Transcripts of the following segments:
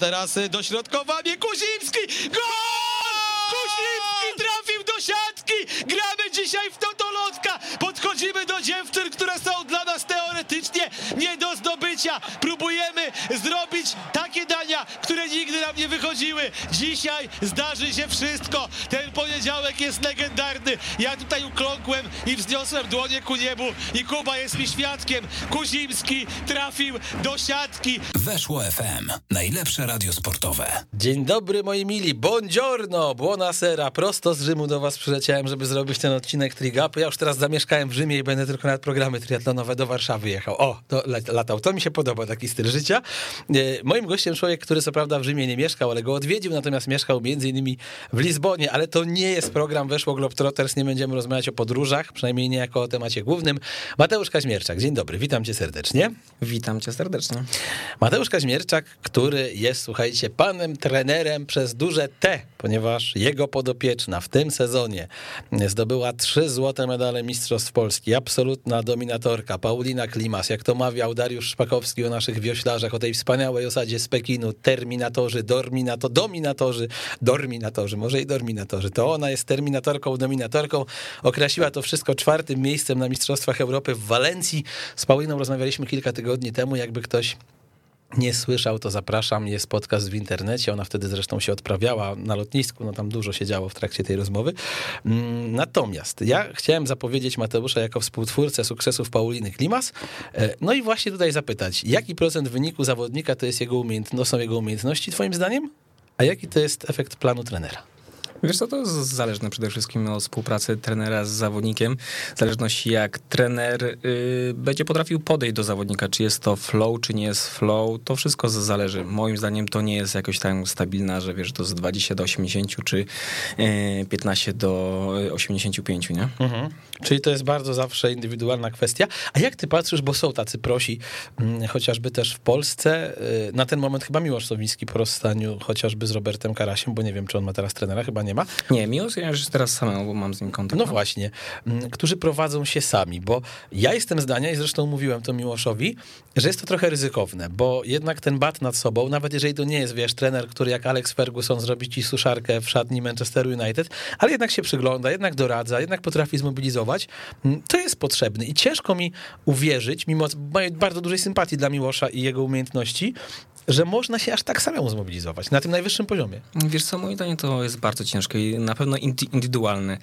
Teraz y, dośrodkowanie Kuzimski! Gol! Kuzimski trafił do siatki! Gramy dzisiaj w Totolotka! Podchodzimy do dziewczyn, które są nie do zdobycia. Próbujemy zrobić takie dania, które nigdy nam nie wychodziły. Dzisiaj zdarzy się wszystko. Ten poniedziałek jest legendarny. Ja tutaj ukląkłem i wzniosłem dłonie ku niebu i Kuba jest mi świadkiem. Kuzimski trafił do siatki. Weszło FM. Najlepsze radio sportowe. Dzień dobry moi mili, buongiorno, buonasera, prosto z Rzymu do was przyleciałem, żeby zrobić ten odcinek Trigapu. Ja już teraz zamieszkałem w Rzymie i będę tylko na programy triatlonowe do Warszawy jechał. O, to latał, to mi się podoba taki styl życia. E, moim gościem człowiek, który co prawda w Rzymie nie mieszkał, ale go odwiedził, natomiast mieszkał między innymi w Lizbonie, ale to nie jest program Weszło Globetrotters, nie będziemy rozmawiać o podróżach, przynajmniej nie jako o temacie głównym. Mateusz Kaźmierczak, dzień dobry, witam cię serdecznie. Witam cię serdecznie. Mateusz Kaźmierczak, który jest, słuchajcie, panem trenerem przez duże T, ponieważ jego podopieczna w tym sezonie zdobyła trzy złote medale Mistrzostw Polski, absolutna dominatorka, Paulina Klimas, jak to mawiał Dariusz Szpakowski o naszych wioślarzach, o tej wspaniałej osadzie z Pekinu, terminatorzy, dorminato, dominatorzy, dorminatorzy, może i dorminatorzy, to ona jest terminatorką, dominatorką, określiła to wszystko czwartym miejscem na Mistrzostwach Europy w Walencji, z Pauliną rozmawialiśmy kilka tygodni temu, jakby ktoś nie słyszał, to zapraszam. Jest podcast w internecie. Ona wtedy zresztą się odprawiała na lotnisku. No tam dużo się działo w trakcie tej rozmowy. Natomiast ja chciałem zapowiedzieć Mateusza jako współtwórcę sukcesów Pauliny Klimas. No i właśnie tutaj zapytać, jaki procent wyniku zawodnika to jest jego są jego umiejętności twoim zdaniem? A jaki to jest efekt planu trenera? Wiesz co, to jest zależne przede wszystkim od współpracy trenera z zawodnikiem. W zależności jak trener y, będzie potrafił podejść do zawodnika, czy jest to flow, czy nie jest flow, to wszystko zależy. Moim zdaniem to nie jest jakoś tak stabilna, że wiesz, to z 20 do 80, czy y, 15 do 85, nie? Mhm. Czyli to jest bardzo zawsze indywidualna kwestia. A jak ty patrzysz, bo są tacy prosi, mm, chociażby też w Polsce, y, na ten moment chyba Miłosz Sowiński po rozstaniu, chociażby z Robertem Karasiem, bo nie wiem, czy on ma teraz trenera, chyba nie ma. Nie, Miłosz ja już teraz samemu, bo mam z nim kontakt. No właśnie, mm, którzy prowadzą się sami, bo ja jestem zdania i zresztą mówiłem to Miłoszowi, że jest to trochę ryzykowne, bo jednak ten bat nad sobą, nawet jeżeli to nie jest, wiesz, trener, który jak Alex Ferguson zrobi ci suszarkę w szatni Manchester United, ale jednak się przygląda, jednak doradza, jednak potrafi zmobilizować, mm, to jest potrzebny i ciężko mi uwierzyć, mimo mojej bardzo dużej sympatii dla Miłosza i jego umiejętności, że można się aż tak samemu zmobilizować na tym najwyższym poziomie. Wiesz co, moim zdaniem to jest bardzo ciężkie i na pewno indywidualne.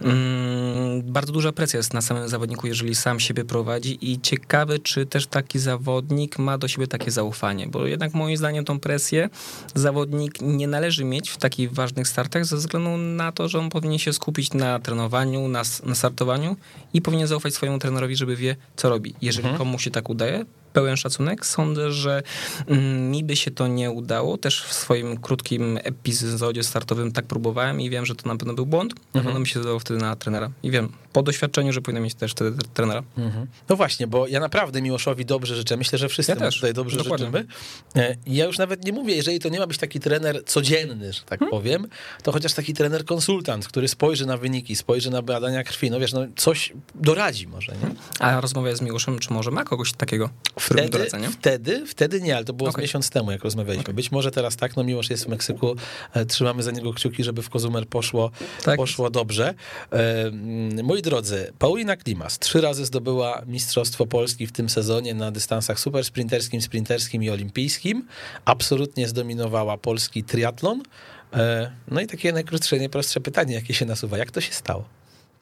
Mm, bardzo duża presja jest na samym zawodniku, jeżeli sam siebie prowadzi i ciekawe, czy też taki zawodnik ma do siebie takie zaufanie, bo jednak moim zdaniem tą presję zawodnik nie należy mieć w takich ważnych startach ze względu na to, że on powinien się skupić na trenowaniu, na, na startowaniu i powinien zaufać swojemu trenerowi, żeby wie, co robi. Jeżeli mhm. komuś się tak udaje, pełen szacunek. Sądzę, że mm, mi by się to nie udało. Też w swoim krótkim epizodzie startowym tak próbowałem i wiem, że to na pewno był błąd. Na mhm. pewno mi się zdało wtedy na trenera. I wiem po doświadczeniu, że powinien mieć też wtedy trenera. Mhm. No właśnie, bo ja naprawdę Miłoszowi dobrze życzę. Myślę, że wszyscy ja też. tutaj dobrze Dokładnie. życzymy. E, ja już nawet nie mówię, jeżeli to nie ma być taki trener codzienny, że tak hmm? powiem, to chociaż taki trener konsultant, który spojrzy na wyniki, spojrzy na badania krwi, no wiesz, no coś doradzi może, nie? A rozmawiałeś z Miłoszem, czy może ma kogoś takiego? Wtedy, wtedy, wtedy nie, ale to było okay. miesiąc temu, jak rozmawialiśmy. Okay. Być może teraz tak, no Miłosz jest w Meksyku, e, trzymamy za niego kciuki, żeby w Kozumer poszło, tak. poszło dobrze. E, moi drodzy, Paulina Klimas trzy razy zdobyła Mistrzostwo Polski w tym sezonie na dystansach super sprinterskim, sprinterskim i olimpijskim. Absolutnie zdominowała polski triatlon. E, no i takie najkrótsze, najprostsze pytanie, jakie się nasuwa. Jak to się stało?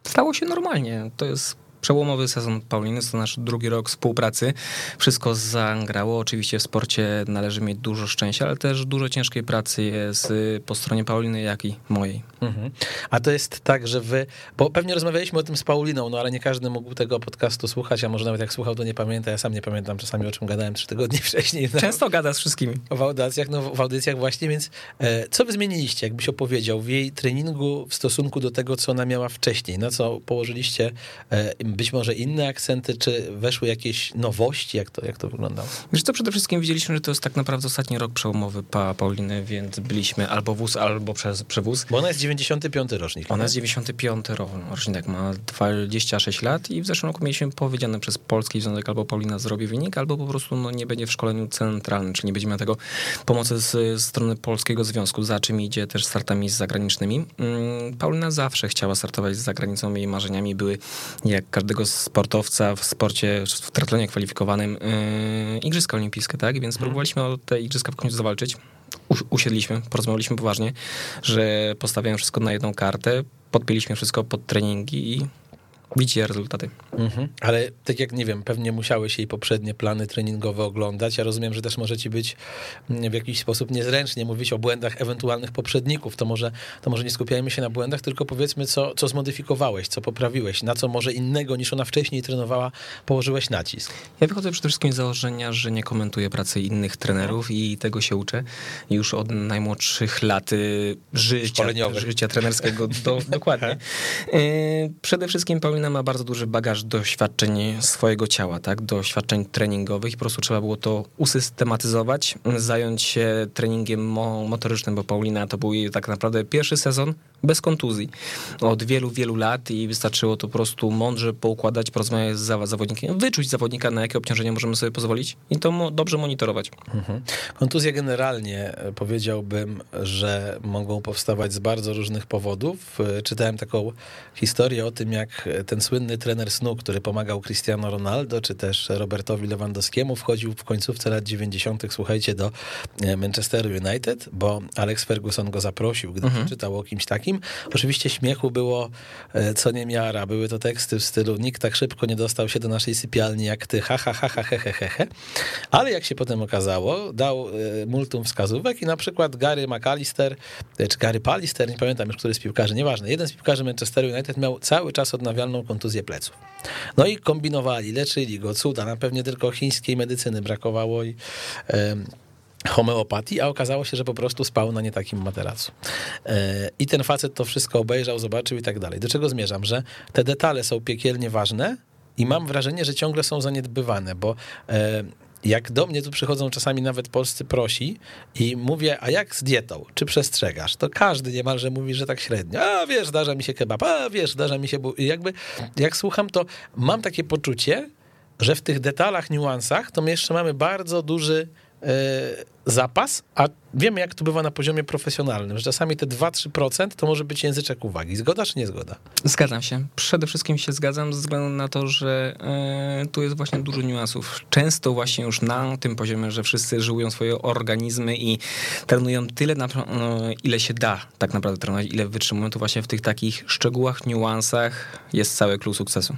Stało się normalnie. To jest Przełomowy sezon Pauliny, to nasz drugi rok współpracy. Wszystko zagrało. Oczywiście w sporcie należy mieć dużo szczęścia, ale też dużo ciężkiej pracy jest po stronie Pauliny, jak i mojej. Mhm. A to jest tak, że wy, bo pewnie rozmawialiśmy o tym z Pauliną, no ale nie każdy mógł tego podcastu słuchać, a może nawet jak słuchał, to nie pamięta. Ja sam nie pamiętam czasami, o czym gadałem trzy tygodnie wcześniej. No. Często gada z wszystkimi. W audycjach, no w audycjach właśnie, więc e, co wy zmieniliście, jakbyś opowiedział w jej treningu w stosunku do tego, co ona miała wcześniej? Na co położyliście e, być może inne akcenty, czy weszły jakieś nowości, jak to, jak to wyglądało? Wiesz co, przede wszystkim widzieliśmy, że to jest tak naprawdę ostatni rok przełomowy pa Pauliny, więc byliśmy albo wóz, albo przez przewóz. Bo ona jest 95 rocznik. Ona nie? jest 95 ro- rocznik, ma 26 lat i w zeszłym roku mieliśmy powiedziane przez Polski Związek albo Paulina zrobi wynik, albo po prostu no, nie będzie w szkoleniu centralnym, czyli nie będzie miała tego pomocy z, z strony Polskiego Związku, za czym idzie też startami zagranicznymi. Mm, Paulina zawsze chciała startować z zagranicą, jej marzeniami były jak każdego sportowca w sporcie, w triatlonie kwalifikowanym yy, Igrzyska Olimpijskie, tak? Więc próbowaliśmy o te Igrzyska w końcu zawalczyć. Usiedliśmy, porozmawialiśmy poważnie, że postawiamy wszystko na jedną kartę, podpięliśmy wszystko pod treningi i widzicie rezultaty. Mhm. Ale tak jak nie wiem, pewnie musiałeś jej poprzednie plany treningowe oglądać. Ja rozumiem, że też może ci być mm, w jakiś sposób niezręcznie mówić o błędach ewentualnych poprzedników. To może, to może nie skupiajmy się na błędach, tylko powiedzmy, co, co zmodyfikowałeś, co poprawiłeś, na co może innego niż ona wcześniej trenowała, położyłeś nacisk. Ja wychodzę przede wszystkim z założenia, że nie komentuję pracy innych trenerów i tego się uczę już od najmłodszych lat y, życia, życia trenerskiego. Do, dokładnie. Y, Przede wszystkim Paulina ma bardzo duży bagaż doświadczeń swojego ciała, tak? doświadczeń treningowych i po prostu trzeba było to usystematyzować, zająć się treningiem mo- motorycznym, bo Paulina to był jej tak naprawdę pierwszy sezon bez kontuzji od wielu, wielu lat i wystarczyło to po prostu mądrze poukładać, porozmawiać z zawodnikiem, wyczuć zawodnika, na jakie obciążenia możemy sobie pozwolić i to dobrze monitorować. Mhm. Kontuzje generalnie e, powiedziałbym, że mogą powstawać z bardzo różnych powodów. E, Czytałem taką historię o tym, jak e, ten słynny trener snu, który pomagał Cristiano Ronaldo, czy też Robertowi Lewandowskiemu, wchodził w końcówce lat 90., słuchajcie, do e, Manchesteru United, bo Alex Ferguson go zaprosił, gdy czytał o kimś takim. Oczywiście śmiechu było e, co niemiara. Były to teksty w stylu nikt tak szybko nie dostał się do naszej sypialni jak ty, ha, ha, ha, ha, he, he, he, he. Ale jak się potem okazało, dał e, multum wskazówek i na przykład Gary McAllister, czy Gary Pallister, nie pamiętam już, który z piłkarzy, nieważne, jeden z piłkarzy Manchesteru United miał cały czas odnawialną kontuzję pleców. No i kombinowali, leczyli go, cuda, na pewnie tylko chińskiej medycyny brakowało i... homeopatii, a okazało się, że po prostu spał na nie takim materacu. E, I ten facet to wszystko obejrzał, zobaczył i tak dalej. Do czego zmierzam? Że te detale są piekielnie ważne i mam wrażenie, że ciągle są zaniedbywane, bo jak do mnie tu przychodzą czasami nawet polscy prosi i mówię, a jak z dietą? Czy przestrzegasz? To każdy niemalże mówi, że tak średnio. A wiesz, zdarza mi się kebab, a wiesz, zdarza mi się... bu-" jakby, jak słucham, to mam takie poczucie, że w tych detalach, niuansach, to my jeszcze mamy bardzo duży e, zapas, a wiemy, jak to bywa na poziomie profesjonalnym, że czasami te 2-3% to może być języczek uwagi. Zgoda czy nie zgoda? Zgadzam się. Przede wszystkim się zgadzam ze względu na to, że e, tu jest właśnie dużo niuansów. Często właśnie już na tym poziomie, że wszyscy żyłują swoje organizmy i trenują tyle, na, e, ile się da tak naprawdę trenować, ile wytrzymują, to właśnie w tych takich szczegółach, niuansach jest cały klucz sukcesu.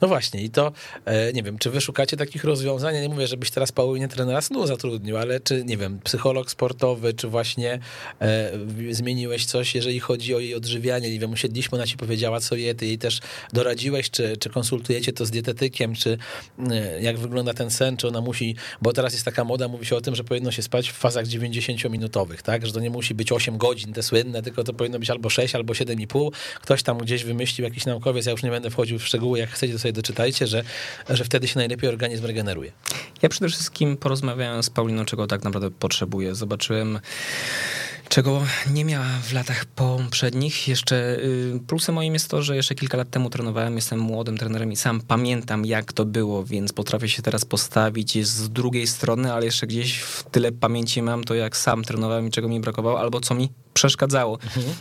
No właśnie i to, e, nie wiem, czy wy szukacie takich rozwiązań? Ja nie mówię, żebyś teraz Paulinie trenera snu zatrudnił, ale czy, nie wiem, psycholog sportowy, czy właśnie e, zmieniłeś coś, jeżeli chodzi o jej odżywianie? Nie wiem, usiedliśmy, ona ci powiedziała, co je, ty jej też doradziłeś, czy, czy konsultujecie to z dietetykiem, czy e, jak wygląda ten sen, czy ona musi, bo teraz jest taka moda, mówi się o tym, że powinno się spać w fazach 90-minutowych, tak, że to nie musi być 8 godzin, te słynne, tylko to powinno być albo 6, albo 7,5. Ktoś tam gdzieś wymyślił, jakiś naukowiec, ja już nie będę wchodził w szczegóły, jak chcecie, to sobie doczytajcie, że, że wtedy się najlepiej organizm regeneruje. Ja przede wszystkim porozmawiałem z Pauliną, czego tak naprawdę potrzebuje. Zobaczyłem, czego nie miała w latach poprzednich. Jeszcze y, plusem moim jest to, że jeszcze kilka lat temu trenowałem, jestem młodym trenerem i sam pamiętam, jak to było, więc potrafię się teraz postawić z drugiej strony, ale jeszcze gdzieś w tyle pamięci mam to, jak sam trenowałem i czego mi brakowało, albo co mi przeszkadzało.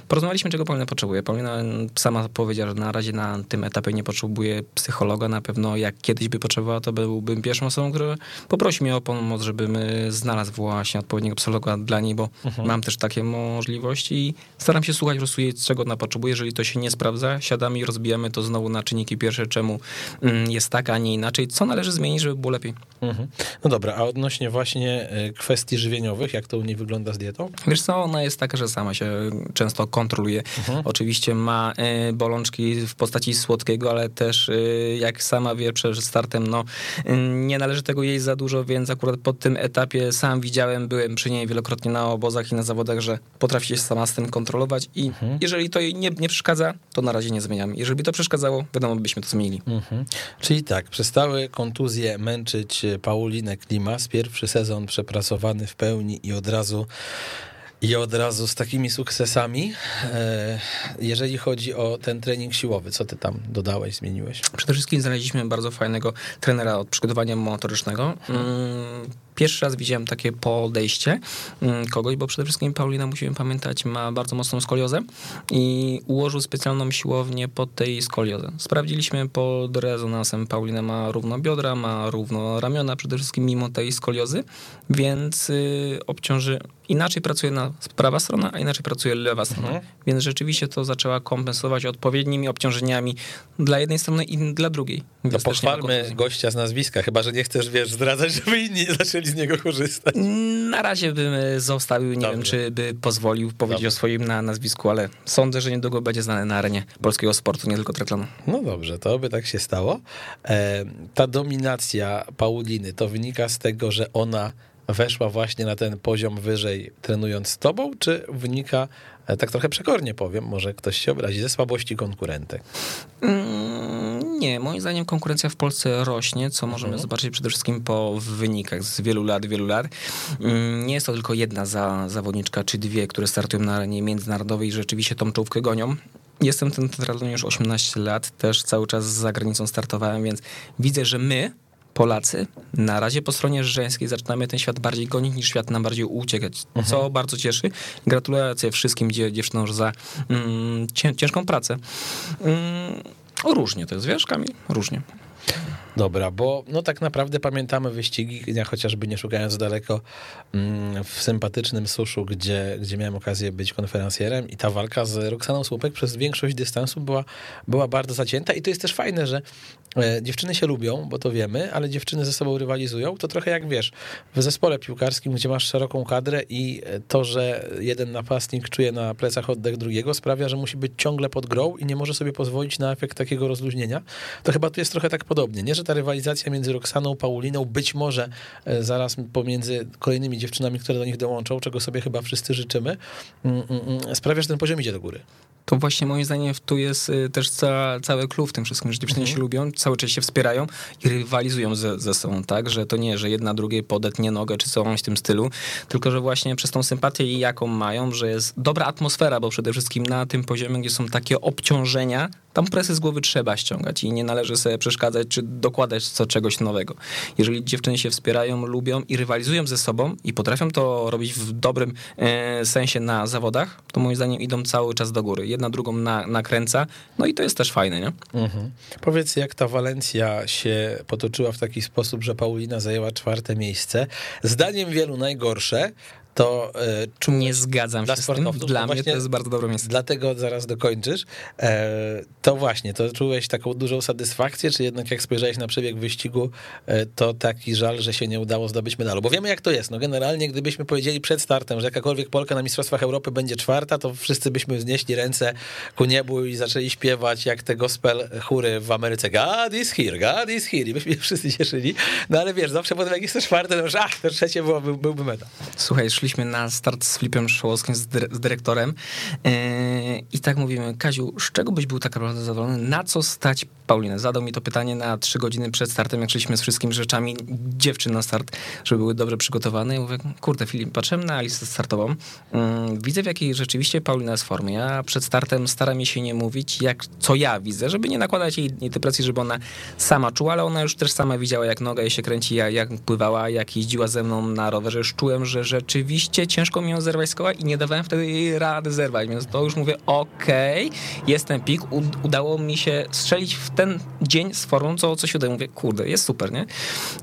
Porozmawialiśmy, czego Paulina potrzebuje. Paulina sama powiedziała, że na razie na tym etapie nie potrzebuje psychologa. Na pewno jak kiedyś by potrzebowała, to byłbym pierwszą osobą, która poprosi mnie o pomoc, żebym y, znalazł właśnie odpowiedniego psychologa dla niej, bo mam też takie możliwości i staram się słuchać po prostu jej, czego ona potrzebuje. Jeżeli to się nie sprawdza, siadamy i rozbijamy to znowu na czynniki pierwsze, czemu mm, jest tak, a nie inaczej. Co należy zmienić, żeby było lepiej? Mhm. No dobra, a odnośnie właśnie e, kwestii żywieniowych, jak to u niej wygląda z dietą? Wiesz co, ona jest taka, że sama sama się często kontroluje. Oczywiście ma e, bolączki w postaci słodkiego, ale też e, jak sama wie przed startem, no e, nie należy tego jeść za dużo, więc akurat po tym etapie sam widziałem, byłem przy niej wielokrotnie na obozach i na zawodach, że potrafi się sama z tym kontrolować i jeżeli to jej nie, nie przeszkadza, to na razie nie zmieniam. Jeżeli by to przeszkadzało, wiadomo, byśmy to zmienili. Mhm. Czyli tak, przestały kontuzje męczyć Paulinę Klimas. Pierwszy sezon przepracowany w pełni i od razu i od razu z takimi sukcesami. E, Jeżeli chodzi o ten trening siłowy, co ty tam dodałeś, zmieniłeś? Przede wszystkim znaleźliśmy bardzo fajnego trenera od przygotowania motorycznego. Mm, Pierwszy raz widziałem takie podejście mm, kogoś, bo przede wszystkim Paulina, musimy pamiętać, ma bardzo mocną skoliozę i ułożył specjalną siłownię pod tej skoliozę. Sprawdziliśmy pod rezonansem, Paulina ma równo biodra, ma równo ramiona, przede wszystkim mimo tej skoliozy, więc y, obciąży, inaczej pracuje na prawa strona, a inaczej pracuje lewa strona. Mhm. Więc rzeczywiście to zaczęła kompensować odpowiednimi obciążeniami dla jednej strony i dla drugiej. Więc ma pochwalmy gościa z nazwiska, chyba że nie chcesz, wiesz, zdradzać, żeby inni zaczęli z niego korzystać. Na razie bym e, zostawił, nie Dobrze. wiem, czy by pozwolił powiedzieć Dobrze. o swoim na nazwisku, ale sądzę, że niedługo będzie znany na arenie polskiego sportu, nie tylko triatlonu. No dobrze, to by tak się stało. E, ta dominacja Pauliny to wynika z tego, że ona weszła właśnie na ten poziom wyżej trenując z tobą, czy wynika, tak trochę przekornie powiem, może ktoś się obrazi, ze słabości konkurentek? Mm, Nie, moim zdaniem konkurencja w Polsce rośnie, co możemy zobaczyć przede wszystkim po wynikach z wielu lat, wielu lat. Mm, Nie jest to tylko jedna za, zawodniczka czy dwie, które startują na arenie międzynarodowej i rzeczywiście tą czołówkę gonią. Jestem tym triatlonie już 18 lat, też cały czas za granicą startowałem, więc widzę, że my, Polacy, na razie po stronie żeńskiej zaczynamy ten świat bardziej gonić niż świat nam bardziej uciekać, co bardzo cieszy. Gratulacje wszystkim dzie- dziewczynom za mm, cię, ciężką pracę. Mm, różnie to jest, wiesz, Kamil? Różnie. Dobra, bo no tak naprawdę pamiętamy wyścigi, ja chociażby nie szukając daleko, mm, w sympatycznym suszu, gdzie, gdzie miałem okazję być konferencjerem i ta walka z Roxaną Słupek przez większość dystansu była, była bardzo zacięta. I to jest też fajne, że e, dziewczyny się lubią, bo to wiemy, ale dziewczyny ze sobą rywalizują, to trochę jak wiesz, w zespole piłkarskim, gdzie masz szeroką kadrę i e, to, że jeden napastnik czuje na plecach oddech drugiego sprawia, że musi być ciągle pod grą i nie może sobie pozwolić na efekt takiego rozluźnienia, to chyba tu jest trochę tak podobnie, nie, że ta rywalizacja między Roxaną, Pauliną, być może e, zaraz pomiędzy kolejnymi dziewczynami, które do nich dołączą, czego sobie chyba wszyscy życzymy, mm, mm, mm, sprawia, że ten poziom idzie do góry. To właśnie moim zdaniem tu jest y, też ca, cały clue w tym wszystkim, że dziewczyny się lubią, cały czas się wspierają i rywalizują ze, ze sobą, tak? Że to nie, że jedna drugiej podetnie nogę czy coś w tym stylu, tylko że właśnie przez tą sympatię jaką mają, że jest dobra atmosfera, bo przede wszystkim na tym poziomie, gdzie są takie obciążenia, tam presję z głowy trzeba ściągać i nie należy sobie przeszkadzać czy dokładać co czegoś nowego. Jeżeli dziewczyny się wspierają, lubią i rywalizują ze sobą i potrafią to robić w dobrym e, sensie na zawodach, to moim zdaniem idą cały czas do góry. Jedna drugą na, nakręca, no i to jest też fajne, nie? Mhm. Powiedz, jak ta Walencja się potoczyła w taki sposób, że Paulina zajęła czwarte miejsce. Zdaniem wielu najgorsze, to e, czułeś- Nie zgadzam Dla się z tym. sportowców Dla mnie to jest bardzo dobre miejsce. Dlatego zaraz dokończysz. E, to właśnie, to czułeś taką dużą satysfakcję, czy jednak jak spojrzałeś na przebieg wyścigu, e, to taki żal, że się nie udało zdobyć medalu? Bo wiemy jak to jest. No generalnie, gdybyśmy powiedzieli przed startem, że jakakolwiek Polka na Mistrzostwach Europy będzie czwarta, to wszyscy byśmy wznieśli ręce ku niebu i zaczęli śpiewać jak te gospel chóry w Ameryce. God is here, God is here. I byśmy się wszyscy cieszyli. No ale wiesz, zawsze potem jak jest to czwarte, to już ach, to trzecie byłoby, byłby medal. Słuchaj, szliśmy na start z Filipem Szołowskim, z, dyre- z dyrektorem yy, i tak mówimy, Kaziu, z czego byś był tak naprawdę zadowolony? Na co stać Paulinę? Zadał mi to pytanie na trzy godziny przed startem, jak szliśmy z wszystkimi rzeczami dziewczyn na start, żeby były dobrze przygotowane. I mówię, kurde Filip, patrzyłem na listę startową, yy, widzę w jakiej rzeczywiście Paulina jest formie. Ja przed startem staram się nie mówić, jak, co ja widzę, żeby nie nakładać jej tej presji, żeby ona sama czuła, ale ona już też sama widziała, jak noga jej się kręci, jak, jak pływała, jak jeździła ze mną na rowerze. Już czułem, że rzeczywiście ciężko mi ją zerwać z koła i nie dawałem wtedy jej rady zerwać, więc to już mówię, okej, jest ten pik, udało mi się strzelić w ten dzień z formą, co, się udaje. Mówię, kurde, jest super, nie?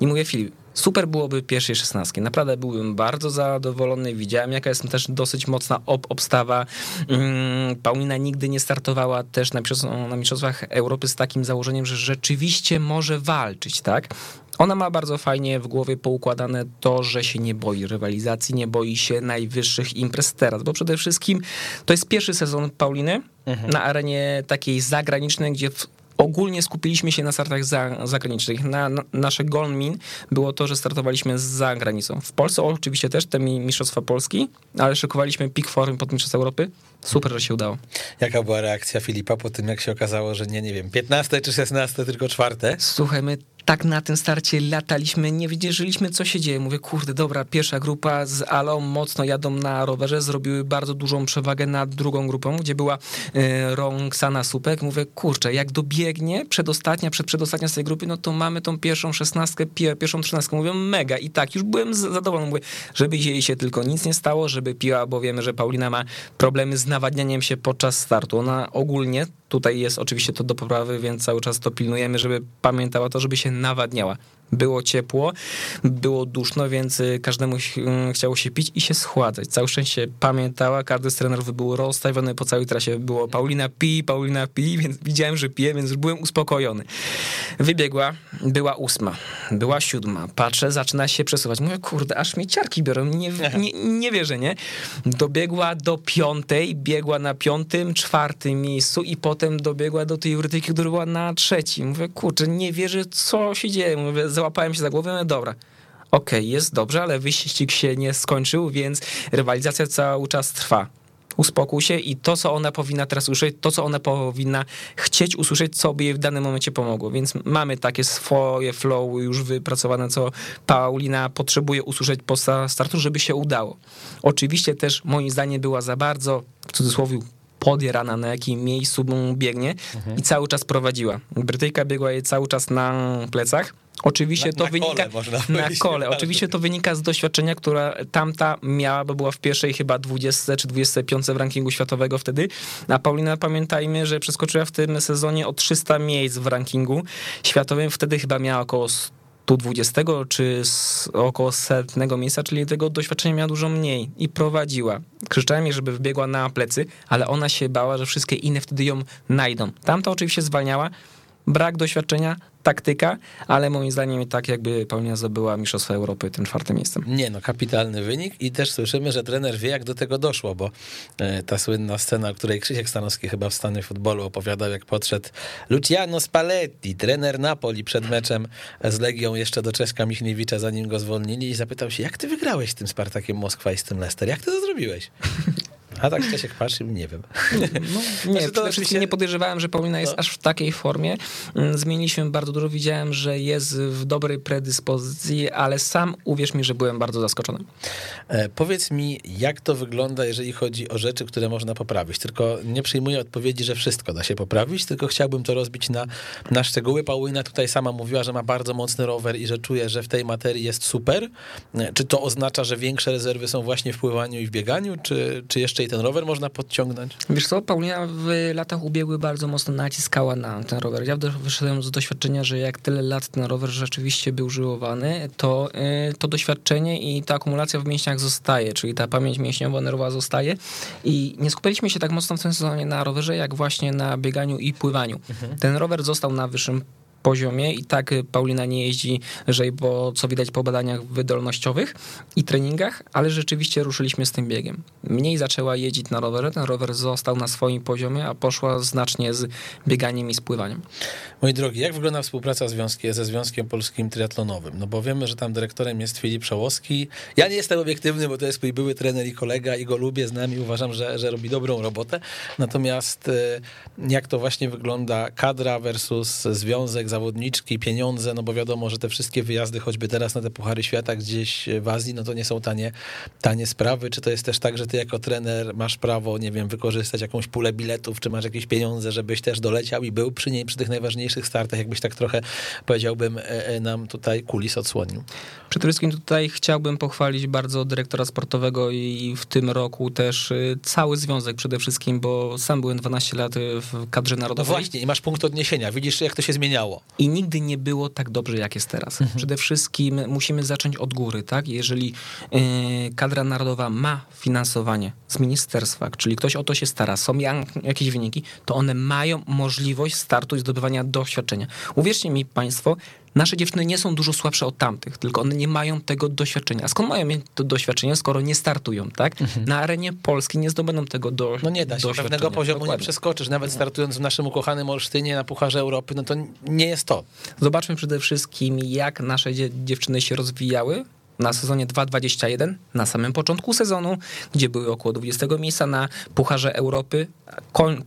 I mówię, Filip, Super byłoby pierwszej szesnastki. Naprawdę byłbym bardzo zadowolony. Widziałem, jaka jest też dosyć mocna ob obstawa. Mm, Paulina nigdy nie startowała też na Mistrzostwach Europy z takim założeniem, że rzeczywiście może walczyć, tak? Ona ma bardzo fajnie w głowie poukładane to, że się nie boi rywalizacji, nie boi się najwyższych imprez teraz, bo przede wszystkim to jest pierwszy sezon Pauliny na arenie takiej zagranicznej, gdzie ogólnie skupiliśmy się na startach za, zagranicznych. Na, na, nasze goal min było to, że startowaliśmy za granicą. W Polsce oczywiście też te mi- Mistrzostwa Polski, ale szykowaliśmy peak form pod Mistrzostw Europy. Super, że się udało. Jaka była reakcja Filipa po tym, jak się okazało, że nie, nie wiem, 15 czy 16, tylko czwarte? Słuchaj, my tak na tym starcie lataliśmy, nie wiedzieliśmy, co się dzieje. Mówię, kurde, dobra, pierwsza grupa z Alą mocno jadą na rowerze, zrobiły bardzo dużą przewagę nad drugą grupą, gdzie była y, Roxana Supek. Mówię, kurczę, jak dobiegnie przedostatnia, przed przedostatnia z tej grupy, no to mamy tą pierwszą szesnastkę, pie, pierwszą trzynastkę. Mówię, mega. I tak, już byłem zadowolony. Mówię, żeby jej się tylko nic nie stało, żeby piła, bo wiemy, że Paulina ma problemy z nawadnianiem się podczas startu. Ona ogólnie, tutaj jest oczywiście to do poprawy, więc cały czas to pilnujemy, żeby pamiętała to, żeby się nawadniała. Było ciepło, było duszno, więc y, każdemu y, chciało się pić i się schładzać. Całe szczęście pamiętała, każdy z trenerów był rozstawiony po całej trasie. Było Paulina pi, Paulina pi, więc widziałem, że pije, więc byłem uspokojony. Wybiegła, była ósma, była siódma. Patrzę, zaczyna się przesuwać. Mówię, kurde, aż mi ciarki biorą, nie, nie, nie wierzę, nie? Dobiegła do piątej, biegła na piątym, czwartym miejscu i potem dobiegła do tej jurytyki, która była na trzecim. Mówię, kurczę, nie wierzę, co się dzieje. Mówię, załapałem się za głowę, mówię, dobra. Okej, jest dobrze, ale wyścig się nie skończył, więc rywalizacja cały czas trwa. Uspokój się i to, co ona powinna teraz usłyszeć, to, co ona powinna chcieć usłyszeć, co by jej w danym momencie pomogło. Więc mamy takie swoje flow już wypracowane, co Paulina potrzebuje usłyszeć po sta- startu, żeby się udało. Oczywiście też moim zdaniem była za bardzo, w cudzysłowie, podjarana, na jakim miejscu biegnie i cały czas prowadziła. Brytyjka biegła jej cały czas na plecach. Oczywiście Na- to na wynika kole, na kole. Oczywiście to wynika z doświadczenia, które tamta miała, bo była w pierwszej chyba 20 czy 25 w rankingu światowego wtedy. A Paulina pamiętajmy, że przeskoczyła w tym sezonie o 300 miejsc w rankingu światowym. Wtedy chyba miała około 120 czy z około setnego miejsca, czyli tego doświadczenia miała dużo mniej i prowadziła. Krzyczałem jej, żeby wbiegła na plecy, ale ona się bała, że wszystkie inne wtedy ją najdą. Tamta oczywiście zwalniała, brak doświadczenia, taktyka, ale moim zdaniem i tak jakby Paulina zdobyła Mistrzostwa Europy tym czwartym miejscem. Nie no, kapitalny wynik i też słyszymy, że trener wie, jak do tego doszło, bo e, ta słynna scena, o której Krzysiek Stanowski chyba w stanie futbolu opowiadał, jak podszedł Luciano Spalletti, trener Napoli przed meczem z Legią jeszcze do Czeska Michniewicza, zanim go zwolnili i zapytał się, jak ty wygrałeś z tym Spartakiem Moskwa i z tym Leicester? Jak ty to zrobiłeś? A tak Czesiek patrzy, nie wiem. No, nie, Znaczy, to przede oczywiście- wszystkim nie podejrzewałem, że Paulina jest No. aż w takiej formie. Mm, Zmieniliśmy bardzo dużo, widziałem, że jest w dobrej predyspozycji, ale sam uwierz mi, że byłem bardzo zaskoczony. E, Powiedz mi, jak to wygląda, jeżeli chodzi o rzeczy, które można poprawić. Tylko nie przyjmuję odpowiedzi, że wszystko da się poprawić, tylko chciałbym to rozbić na, na szczegóły. Paulina tutaj sama mówiła, że ma bardzo mocny rower i że czuje, że w tej materii jest super. E, Czy to oznacza, że większe rezerwy są właśnie w pływaniu i w bieganiu, czy, czy jeszcze ten rower można podciągnąć? Wiesz co, Paulina w latach ubiegłych bardzo mocno naciskała na ten rower. Ja wyszedłem z doświadczenia, że jak tyle lat ten rower rzeczywiście był żyłowany, to y, to doświadczenie i ta akumulacja w mięśniach zostaje, czyli ta pamięć mięśniowa, nerwowa zostaje i nie skupiliśmy się tak mocno w tym sezonie na rowerze, jak właśnie na bieganiu i pływaniu. Ten rower został na wyższym poziomie i tak Paulina nie jeździ lżej, bo co widać po badaniach wydolnościowych i treningach, ale rzeczywiście ruszyliśmy z tym biegiem. Mniej zaczęła jeździć na rowerze, ten rower został na swoim poziomie, a poszła znacznie z bieganiem i z pływaniem. Moi drogi, jak wygląda współpraca związki, ze Związkiem Polskim Triatlonowym? No bo wiemy, że tam dyrektorem jest Filip Przełoski. Ja nie jestem obiektywny, bo to jest mój były trener i kolega i go lubię, znam i uważam, że, że robi dobrą robotę. Natomiast e, jak to właśnie wygląda kadra versus związek, zawodniczki, pieniądze, no bo wiadomo, że te wszystkie wyjazdy, choćby teraz na te Puchary Świata gdzieś w Azji, no to nie są tanie, tanie sprawy. Czy to jest też tak, że ty jako trener masz prawo, nie wiem, wykorzystać jakąś pulę biletów, czy masz jakieś pieniądze, żebyś też doleciał i był przy niej, przy tych najważniejszych startach, jakbyś tak trochę, powiedziałbym, e, e, nam tutaj kulis odsłonił. Przede wszystkim tutaj chciałbym pochwalić bardzo dyrektora sportowego i w tym roku też y, cały związek przede wszystkim, bo sam byłem 12 lat y, w kadrze No narodowej. właśnie, i masz punkt odniesienia, widzisz, jak to się zmieniało. I nigdy nie było tak dobrze, jak jest teraz. Przede wszystkim musimy zacząć od góry, tak? Jeżeli yy, kadra narodowa ma finansowanie z ministerstwa, czyli ktoś o to się stara, są jak- jakieś wyniki, to one mają możliwość startu i zdobywania doświadczenia. Uwierzcie mi Państwo, nasze dziewczyny nie są dużo słabsze od tamtych, tylko one nie mają tego doświadczenia. A skąd mają mieć to doświadczenie, skoro nie startują, tak? Na arenie Polski nie zdobędą tego do, No nie da się, pewnego poziomu nie Dokładnie. przeskoczysz. Nawet startując w naszym ukochanym Olsztynie na Pucharze Europy, no to nie jest to. Zobaczmy przede wszystkim, jak nasze dzie- dziewczyny się rozwijały na sezonie 2.21, na samym początku sezonu, gdzie były około 20 miejsca na Pucharze Europy, koń,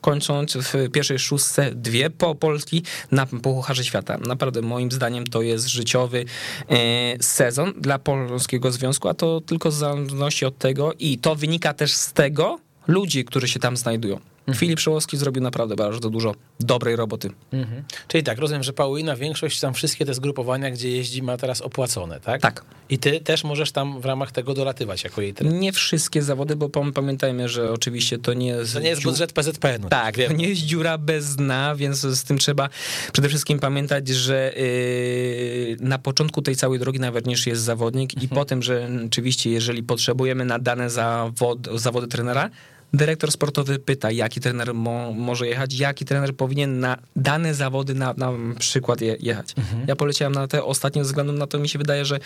kończąc w pierwszej szóstce dwie po Polski na Pucharze Świata. Naprawdę moim zdaniem to jest życiowy e, sezon dla Polskiego Związku, a to tylko zależności od tego i to wynika też z tego ludzi, którzy się tam znajdują. Filip Szołowski zrobił naprawdę bardzo dużo dobrej roboty. Mhm. Czyli tak, rozumiem, że Paulina większość tam wszystkie te zgrupowania, gdzie jeździ, ma teraz opłacone, tak? Tak. I ty też możesz tam w ramach tego dolatywać jako jej trener. Nie wszystkie zawody, bo pam- pamiętajmy, że oczywiście to nie jest. To nie jest budżet PZPN-u. Tak, wiem. to nie jest dziura bez dna, więc z tym trzeba przede wszystkim pamiętać, że yy, na początku tej całej drogi najważniejszy jest zawodnik i potem, że rzeczywiście, jeżeli potrzebujemy na dane zawod, zawody trenera, dyrektor sportowy pyta, jaki trener mo, może jechać, jaki trener powinien na dane zawody na, na przykład je, jechać. Ja poleciałem na te ostatnie ze względu na to, mi się wydaje, że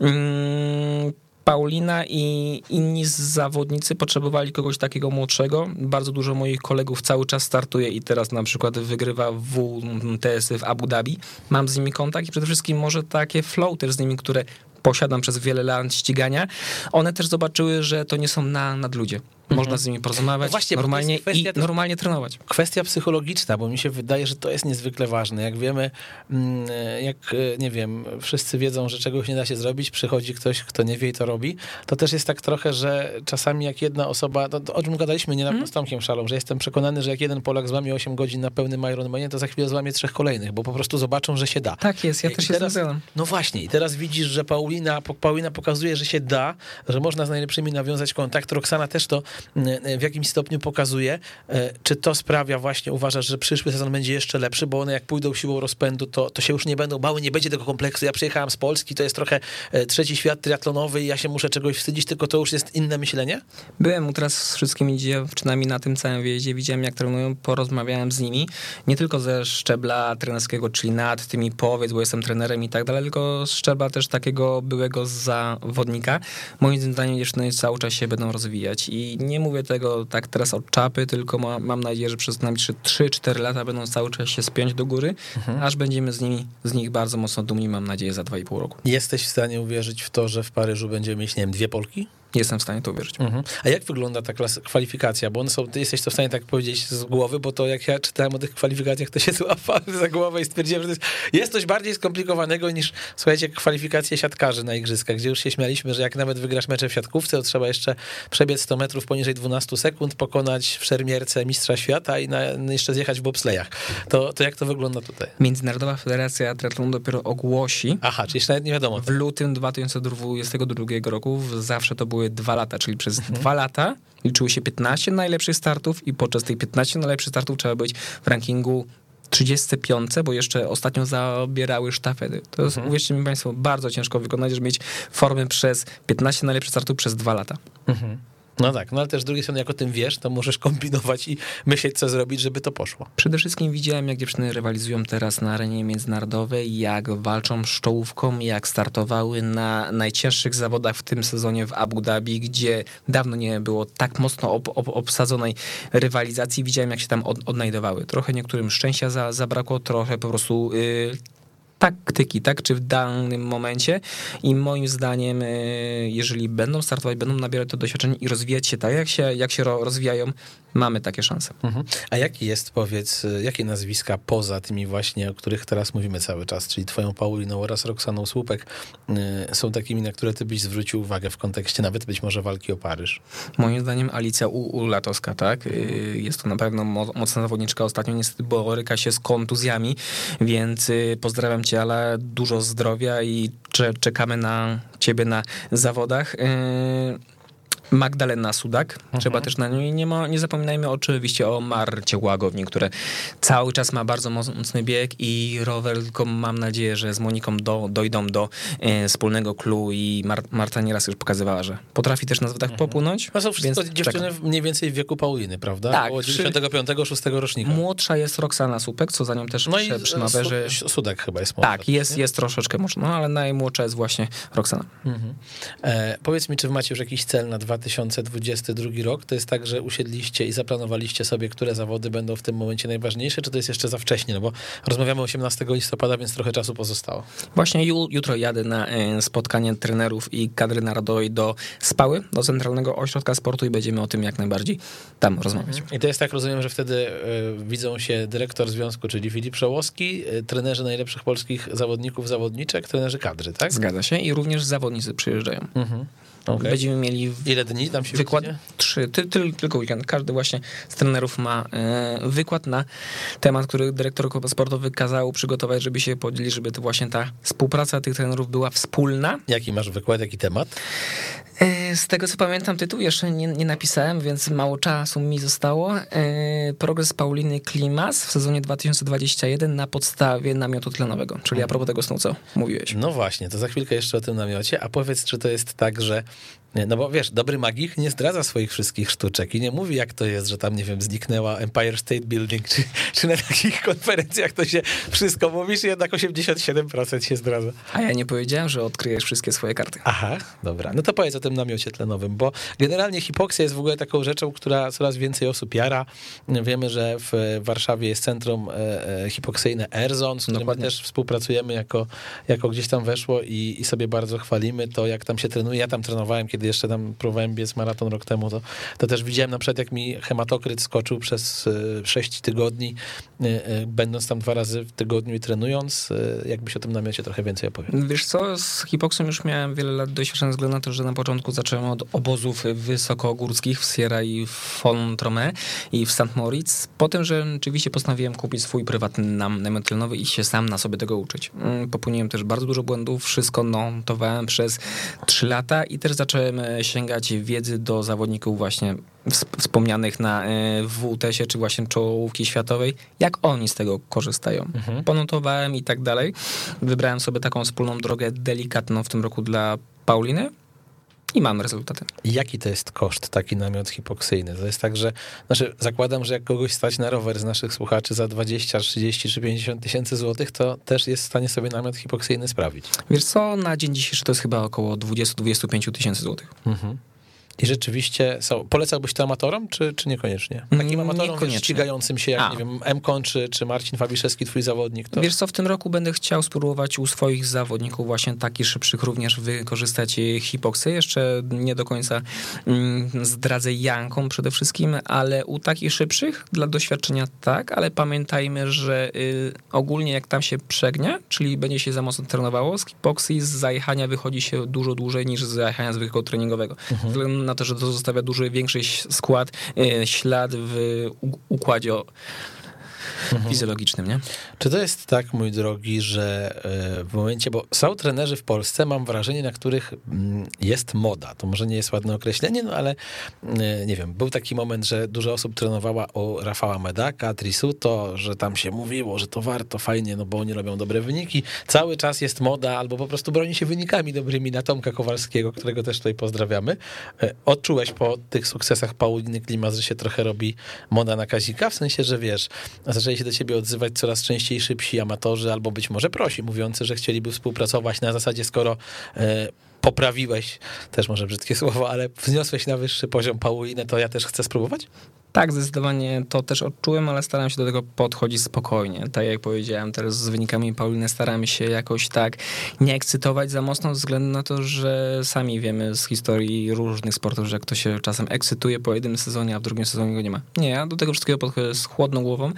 mm, Paulina i inni zawodnicy potrzebowali kogoś takiego młodszego. Bardzo dużo moich kolegów cały czas startuje i teraz na przykład wygrywa WTS w Abu Dhabi. Mam z nimi kontakt i przede wszystkim może takie flow też z nimi, które posiadam przez wiele lat ścigania, one też zobaczyły, że to nie są na, nadludzie. Można z nimi porozmawiać No właśnie, normalnie kwestia i normalnie trenować. Kwestia psychologiczna, bo mi się wydaje, że to jest niezwykle ważne. Jak wiemy, mm, jak e, nie wiem, wszyscy wiedzą, że czegoś nie da się zrobić, przychodzi ktoś, kto nie wie i to robi, to też jest tak trochę, że czasami jak jedna osoba, to, to o czym gadaliśmy nie Mhm. z Tomkiem Szalą, że jestem przekonany, że jak jeden Polak złamie 8 godzin na pełnym Ironmanie, to za chwilę złamie trzech kolejnych, bo po prostu zobaczą, że się da. Tak jest, ja I też się teraz, zgadzam. No właśnie, i teraz widzisz, że Paulina, Paulina pokazuje, że się da, że można z najlepszymi nawiązać kontakt. Roxana też to w jakimś stopniu pokazuje. E, Czy to sprawia właśnie, uważasz, że przyszły sezon będzie jeszcze lepszy, bo one jak pójdą siłą rozpędu, to, to się już nie będą bały, nie będzie tego kompleksu. Ja przyjechałam z Polski, to jest trochę e, trzeci świat triatlonowy i ja się muszę czegoś wstydzić, tylko to już jest inne myślenie? Byłem teraz z wszystkimi dziewczynami na tym całym wyjeździe, widziałem jak trenują, porozmawiałem z nimi, nie tylko ze szczebla trenerskiego, czyli nad tymi powiedz, bo jestem trenerem i tak dalej, tylko z szczebla też takiego byłego zawodnika. Moim zdaniem dziewczyny cały czas się będą rozwijać i nie mówię tego tak teraz od czapy, tylko ma, mam nadzieję, że przez najbliższe 3-4 lata będą cały czas się spiąć do góry, aż będziemy z nimi, z nich bardzo mocno dumni, mam nadzieję, za 2,5 roku. Jesteś w stanie uwierzyć w to, że w Paryżu będziemy mieć, nie wiem, dwie Polki? Jestem w stanie to uwierzyć. A jak wygląda ta klas- kwalifikacja? Bo one są, ty jesteś to w stanie tak powiedzieć z głowy, bo to jak ja czytałem o tych kwalifikacjach, to się złapałem za głowę i stwierdziłem, że to jest, jest coś bardziej skomplikowanego niż, słuchajcie, kwalifikacje siatkarzy na igrzyskach, gdzie już się śmialiśmy, że jak nawet wygrasz mecze w siatkówce, to trzeba jeszcze przebiec 100 metrów poniżej 12 sekund, pokonać w szermierce mistrza świata i na, jeszcze zjechać w bobslejach. To, to jak to wygląda tutaj? Międzynarodowa Federacja Triathlonu dopiero ogłosi, Aha, czyli jeszcze nawet nie wiadomo. W lutym 2022 roku zawsze to były dwa lata, czyli przez dwa lata liczyło się 15 najlepszych startów i podczas tych 15 najlepszych startów trzeba być w rankingu 35, bo jeszcze ostatnio zabierały sztafety. To jest, uwierzcie mi Państwo, bardzo ciężko wykonać, żeby mieć formy przez 15 najlepszych startów przez dwa lata. No tak, no ale też z drugiej strony, jak o tym wiesz, to możesz kombinować i myśleć, co zrobić, żeby to poszło. Przede wszystkim widziałem, jak dziewczyny rywalizują teraz na arenie międzynarodowej, jak walczą z czołówką, jak startowały na najcięższych zawodach w tym sezonie w Abu Dhabi, gdzie dawno nie było tak mocno ob, ob, obsadzonej rywalizacji. Widziałem, jak się tam od, odnajdowały. Trochę niektórym szczęścia za, zabrakło, trochę po prostu... Yy, taktyki, tak, czy w danym momencie i moim zdaniem, y, jeżeli będą startować, będą nabierać to doświadczenie i rozwijać się tak, jak się, jak się ro- rozwijają, mamy takie szanse. Mhm. A jaki jest, powiedz, y, jakie nazwiska poza tymi właśnie, o których teraz mówimy cały czas, czyli twoją Pauliną oraz Roxaną Słupek, y, są takimi, na które ty byś zwrócił uwagę w kontekście nawet być może walki o Paryż? Moim zdaniem Alicja Ulatowska, tak? Jest to na pewno mo- mocna zawodniczka. Ostatnio niestety boryka się z kontuzjami, więc pozdrawiam ale dużo zdrowia i cze- czekamy na ciebie na zawodach. Magdalena Sudak, trzeba też na niej, nie, ma, nie zapominajmy oczywiście o Marcie Łagowni, które cały czas ma bardzo mocny bieg i rower, tylko mam nadzieję, że z Moniką do, dojdą do e, wspólnego clue i Mar, Marta nieraz już pokazywała, że potrafi też na zwrotach popłynąć. To są wszystko więc dziewczyny czekam. w mniej więcej w wieku Pauliny, prawda? Tak, Około przy- 95-6 rocznika. Młodsza jest Roxana Supek, co za nią też No i przy, przy Mawerze. Su- Sudek chyba jest młodsza. Tak, jest, jest troszeczkę mocno, no, ale najmłodsza jest właśnie Roxana. E, powiedz mi, czy macie już jakiś cel na 2022 rok? To jest tak, że usiedliście i zaplanowaliście sobie, które zawody będą w tym momencie najważniejsze, czy to jest jeszcze za wcześnie? No bo rozmawiamy 18 listopada, więc trochę czasu pozostało. Właśnie ju, jutro jadę na e, spotkanie trenerów i kadry narodowej do Spały, do Centralnego Ośrodka Sportu i będziemy o tym jak najbardziej tam rozmawiać. I to jest tak, rozumiem, że wtedy e, widzą się dyrektor związku, czyli Filip Szołowski, e, trenerzy najlepszych polskich zawodników, zawodniczek, trenerzy kadry, tak? Zgadza się i również zawodnicy przyjeżdżają. Mhm. Okej. Będziemy mieli Ile dni tam się wykład, widzicie? trzy, ty, ty, tylko weekend. Każdy właśnie z trenerów ma e, wykład na temat, który dyrektor sportowy kazał przygotować, żeby się podzielić, żeby to właśnie ta współpraca tych trenerów była wspólna. Jaki masz wykład, jaki temat? E, Z tego co pamiętam, tytuł jeszcze nie, nie napisałem, więc mało czasu mi zostało. E, Progres Pauliny Klimas w sezonie 2021 na podstawie namiotu tlenowego, czyli a propos tego snu, co mówiłeś. No właśnie, to za chwilkę jeszcze o tym namiocie. A powiedz, czy to jest tak, że. No bo wiesz, dobry magik nie zdradza swoich wszystkich sztuczek i nie mówi, jak to jest, że tam, nie wiem, zniknęła Empire State Building, czy, czy na takich konferencjach to się wszystko mówisz i jednak 87% się zdradza. A ja nie powiedziałem, że odkryjesz wszystkie swoje karty. Aha, dobra. No to powiedz o tym namiocie tlenowym, bo generalnie hipoksja jest w ogóle taką rzeczą, która coraz więcej osób jara. Wiemy, że w Warszawie jest centrum e, e, hipoksyjne Erzon, z którym Dokładnie. też współpracujemy jako, jako gdzieś tam weszło i, i sobie bardzo chwalimy to, jak tam się trenuje. Ja tam trenowałem, kiedy jeszcze tam próbowałem biec maraton rok temu, to, to też widziałem na przykład, jak mi hematokryt skoczył przez e, 6 tygodni, e, e, będąc tam dwa razy w tygodniu i trenując. Jakbyś o tym namiocie trochę więcej opowiedział. Wiesz co, z hipoksem już miałem wiele lat doświadczenia ze względu na to, że na początku zacząłem od obozów wysokogórskich w Sierra i w Fontromé i w St. Moritz. Potem, że rzeczywiście postanowiłem kupić swój prywatny nam namiot tlenowy i się sam na sobie tego uczyć. Mm, Popełniłem też bardzo dużo błędów, wszystko notowałem przez 3 lata i też zacząłem e, sięgać wiedzy do zawodników właśnie ws- wspomnianych na e, WTS-ie, czy właśnie czołówki światowej, jak oni z tego korzystają. Ponotowałem i tak dalej. Wybrałem sobie taką wspólną drogę delikatną w tym roku dla Pauliny i mam rezultaty. Jaki to jest koszt, taki namiot hipoksyjny? To jest tak, że znaczy zakładam, że jak kogoś stać na rower z naszych słuchaczy za 20, 30 czy 50 tysięcy złotych, to też jest w stanie sobie namiot hipoksyjny sprawić. Wiesz co, na dzień dzisiejszy to jest chyba około 20-25 tysięcy złotych. I rzeczywiście są. Polecałbyś to amatorom, czy, czy niekoniecznie? Takim amatorom wiesz, ścigającym się, jak A. nie wiem, Mkon czy, czy Marcin Fabiszewski, twój zawodnik, to Wiesz co, w tym roku będę chciał spróbować u swoich zawodników właśnie takich szybszych również wykorzystać hipoksy. Jeszcze nie do końca mm, zdradzę Janką przede wszystkim, ale u takich szybszych dla doświadczenia tak, ale pamiętajmy, że y, ogólnie jak tam się przegnie, czyli będzie się za mocno trenowało, z hipoksji z zajechania wychodzi się dużo dłużej niż z zajechania zwykłego treningowego. Ze na to, że to zostawia dużo większy skład, y, ślad w układzie o- fizjologicznym, nie? Czy to jest tak, mój drogi, że e, w momencie, bo są trenerzy w Polsce, mam wrażenie, na których mm, jest moda. To może nie jest ładne określenie, no ale e, nie wiem, był taki moment, że dużo osób trenowała o Rafała Medaka, Trisuto, że tam się mówiło, że to warto, fajnie, no bo oni robią dobre wyniki. Cały czas jest moda, albo po prostu broni się wynikami dobrymi na Tomka Kowalskiego, którego też tutaj pozdrawiamy. E, Odczułeś po tych sukcesach Pauliny Klimas, że się trochę robi moda na Kazika? W sensie, że wiesz, zaczęli się do ciebie odzywać coraz częściej szybsi amatorzy, albo być może prosi, mówiący, że chcieliby współpracować na zasadzie, skoro e, poprawiłeś, też może brzydkie słowo, ale wzniosłeś na wyższy poziom Paulinę, to ja też chcę spróbować? Tak, zdecydowanie to też odczułem, ale staram się do tego podchodzić spokojnie. Tak jak powiedziałem, teraz z wynikami Pauliny staram się jakoś tak nie ekscytować za mocno, ze względu na to, że sami wiemy z historii różnych sportów, że ktoś się czasem ekscytuje po jednym sezonie, a w drugim sezonie go nie ma. Nie, ja do tego wszystkiego podchodzę z chłodną głową.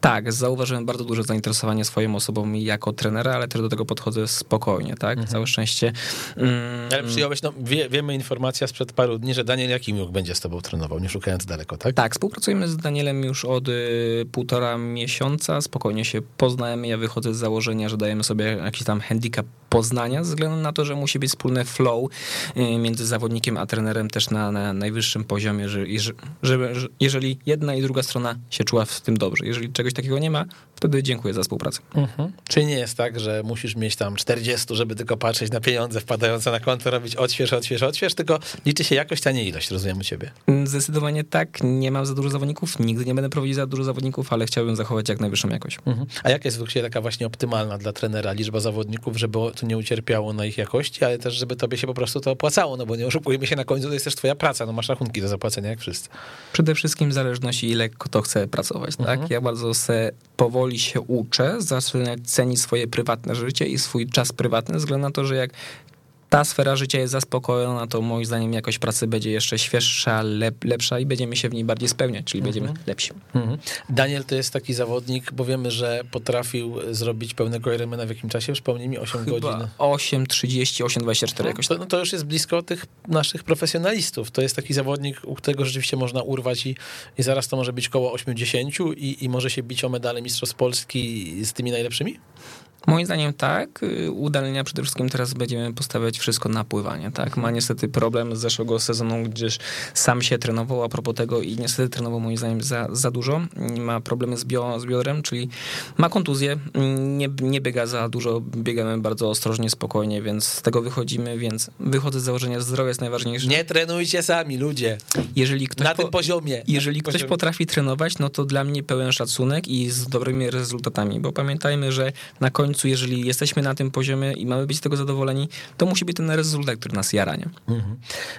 Tak, zauważyłem bardzo duże zainteresowanie swoją osobą jako trenera, ale też do tego podchodzę spokojnie, tak? Całe szczęście. Mm, Ale przyjąłeś, no wie, wiemy informacja sprzed paru dni, że Daniel Jakimiuk będzie z tobą trenował, nie szukając daleko, tak? Tak, współpracujemy z Danielem już od y, półtora miesiąca. Spokojnie się poznajemy. Ja wychodzę z założenia, że dajemy sobie jakiś tam handicap poznania, ze względu na to, że musi być wspólne flow y, między zawodnikiem a trenerem też na, na najwyższym poziomie, że, że, że, że jeżeli jedna i druga strona się czuła w tym dobrze. Jeżeli czegoś takiego nie ma, wtedy dziękuję za współpracę. Mhm. Czyli nie jest tak, że musisz mieć tam 40, żeby tylko patrzeć na pieniądze wpadające na konto, robić odśwież, odśwież, odśwież, tylko liczy się jakość, a nie ilość, rozumiem u ciebie. Zdecydowanie tak, nie mam za dużo zawodników, nigdy nie będę prowadzić za dużo zawodników, ale chciałbym zachować jak najwyższą jakość. Mhm. A jaka jest ciebie taka właśnie optymalna dla trenera liczba zawodników, żeby to nie ucierpiało na ich jakości, ale też żeby tobie się po prostu to opłacało, no bo nie oszukujmy się na końcu, to jest też twoja praca, no masz rachunki do zapłacenia jak wszyscy. Przede wszystkim w zależności ile kto chce pracować, tak? Mhm. Ja bardzo se powoli się uczę, zaczynać cenić swoje prywatne życie i swój czas prywatny, względu na to, że jak ta sfera życia jest zaspokojona, to moim zdaniem jakość pracy będzie jeszcze świeższa, lep, lepsza i będziemy się w niej bardziej spełniać, czyli będziemy lepsi. Mhm. Daniel to jest taki zawodnik, bo wiemy, że potrafił zrobić pełnego Ironmana w jakim czasie? Przypomnij mi, 8 godzin. Chyba 8.30, 8.24 jakoś To, tak. no to już jest blisko tych naszych profesjonalistów. To jest taki zawodnik, u którego rzeczywiście można urwać i, i zaraz to może być koło 80 i, i może się bić o medale Mistrzostw Polski z tymi najlepszymi? Moim zdaniem tak. Udalenia przede wszystkim teraz będziemy postawiać wszystko na pływanie. Tak? Ma niestety problem z zeszłego sezonu, gdzieś sam się trenował a propos tego i niestety trenował moim zdaniem za, za dużo. Ma problemy z, bio, z biodrem, czyli ma kontuzję, nie, nie biega za dużo, biegamy bardzo ostrożnie, spokojnie, więc z tego wychodzimy, więc wychodzę z założenia, że zdrowie jest najważniejsze. Nie trenujcie sami, ludzie. Jeżeli ktoś Na po- tym poziomie. jeżeli ktoś poziomie. potrafi trenować, no to dla mnie pełen szacunek i z dobrymi rezultatami, bo pamiętajmy, że na końcu, jeżeli jesteśmy na tym poziomie i mamy być z tego zadowoleni, to musi być ten rezultat, który nas jara, nie? Mhm.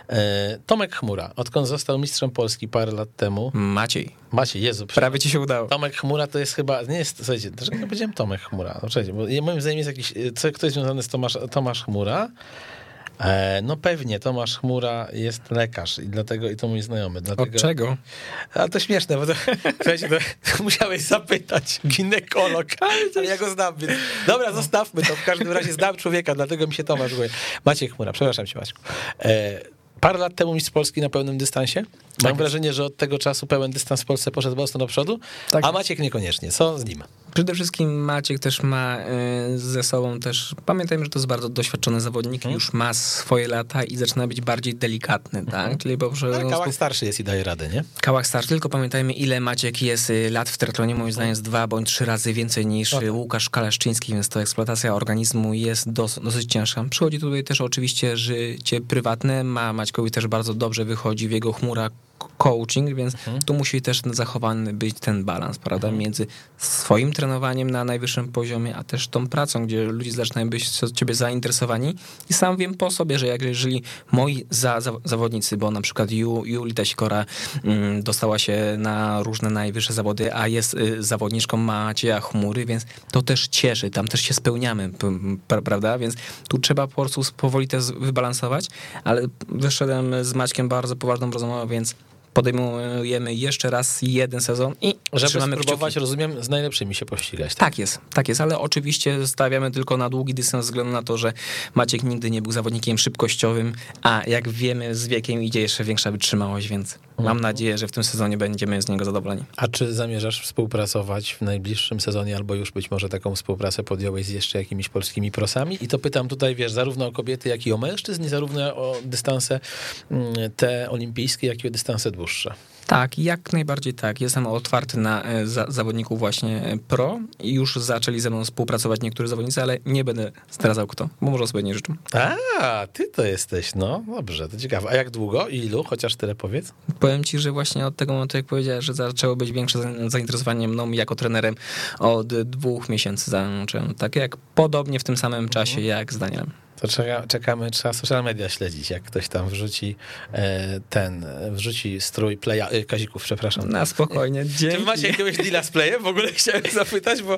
E, Tomek Chmura, odkąd został mistrzem Polski parę lat temu. Maciej, Macie, Jezu, prawie ci się udało. Tomek Chmura to jest chyba, nie jest, słuchajcie, dlaczego powiedziałem Tomek Chmura? No, bo moim zdaniem jest jakiś, co, kto jest związany z Tomasz, Tomasz Chmura? E, no pewnie, Tomasz Chmura jest lekarz i dlatego, i to mój znajomy. Dlatego, Od czego? A to śmieszne, bo to, słuchajcie, to musiałeś zapytać, ginekolog, ale ja go znam, więc dobra, zostawmy to, w każdym razie znam człowieka, dlatego mi się Tomasz mówi. Maciek Chmura, przepraszam cię Maciek. E, parę lat temu mistrz Polski na pełnym dystansie. Mam jest. wrażenie, że od tego czasu pełen dystans w Polsce poszedł mocno do przodu, Tak a. Maciek niekoniecznie. Co z nim? Przede wszystkim Maciek też ma y, ze sobą też, pamiętajmy, że to jest bardzo doświadczony zawodnik, Mhm. już ma swoje lata i zaczyna być bardziej delikatny, tak? Czyli po prostu Ale kałak starszy jest i daje radę, nie? Kałach starszy, tylko pamiętajmy, ile Maciek jest y, lat w triatlonie, moim zdaniem jest dwa bądź trzy razy więcej niż y, Łukasz Kaleszczyński, więc to eksploatacja organizmu jest dos, dosyć ciężka. Przychodzi tutaj też oczywiście życie prywatne, ma Maćkowi też bardzo dobrze wychodzi w jego chmura coaching, więc tu musi też zachowany być ten balans, prawda, między swoim trenowaniem na najwyższym poziomie, a też tą pracą, gdzie ludzie zaczynają być od ciebie zainteresowani. I sam wiem po sobie, że jak jeżeli moi za, za, zawodnicy, bo na przykład Ju, Julita Sikora mm, dostała się na różne najwyższe zawody, a jest y, zawodniczką Macieja Chmury, więc to też cieszy, tam też się spełniamy, prawda, więc tu trzeba po prostu powoli to z- wybalansować, ale wyszedłem z Maćkiem bardzo poważną rozmową, więc podejmujemy jeszcze raz jeden sezon i Żeby trzymamy spróbować, kciuki. rozumiem, z najlepszymi się pościgać. Tak jest, tak jest, ale oczywiście stawiamy tylko na długi dystans ze względu na to, że Maciek nigdy nie był zawodnikiem szybkościowym, a jak wiemy z wiekiem idzie jeszcze większa wytrzymałość, więc mam nadzieję, że w tym sezonie będziemy z niego zadowoleni. A czy zamierzasz współpracować w najbliższym sezonie, albo już być może taką współpracę podjąłeś z jeszcze jakimiś polskimi prosami? I to pytam tutaj, wiesz, zarówno o kobiety, jak i o mężczyzn, i zarówno o dystanse mm, te olimpijskie, jak i o dystanse dłuższe. Tak, jak najbardziej tak. Jestem otwarty na e, za, zawodników właśnie e, pro i już zaczęli ze mną współpracować niektórzy zawodnicy, ale nie będę zdradzał kto, bo może sobie nie życzą. A, ty to jesteś, no dobrze, to ciekawe. A jak długo i ilu? Chociaż tyle powiedz. Powiem ci, że właśnie od tego momentu, jak powiedziałeś, że zaczęło być większe za- zainteresowanie mną jako trenerem, od dwóch miesięcy zacząłem. Tak jak podobnie w tym samym czasie jak z Danielem. To czeka, czekamy, trzeba social media śledzić, jak ktoś tam wrzuci e, ten, wrzuci strój playa, e, Kazików, przepraszam. Na spokojnie, Czy dzięki. macie jakiegoś deala z playem? W ogóle chciałem zapytać, bo...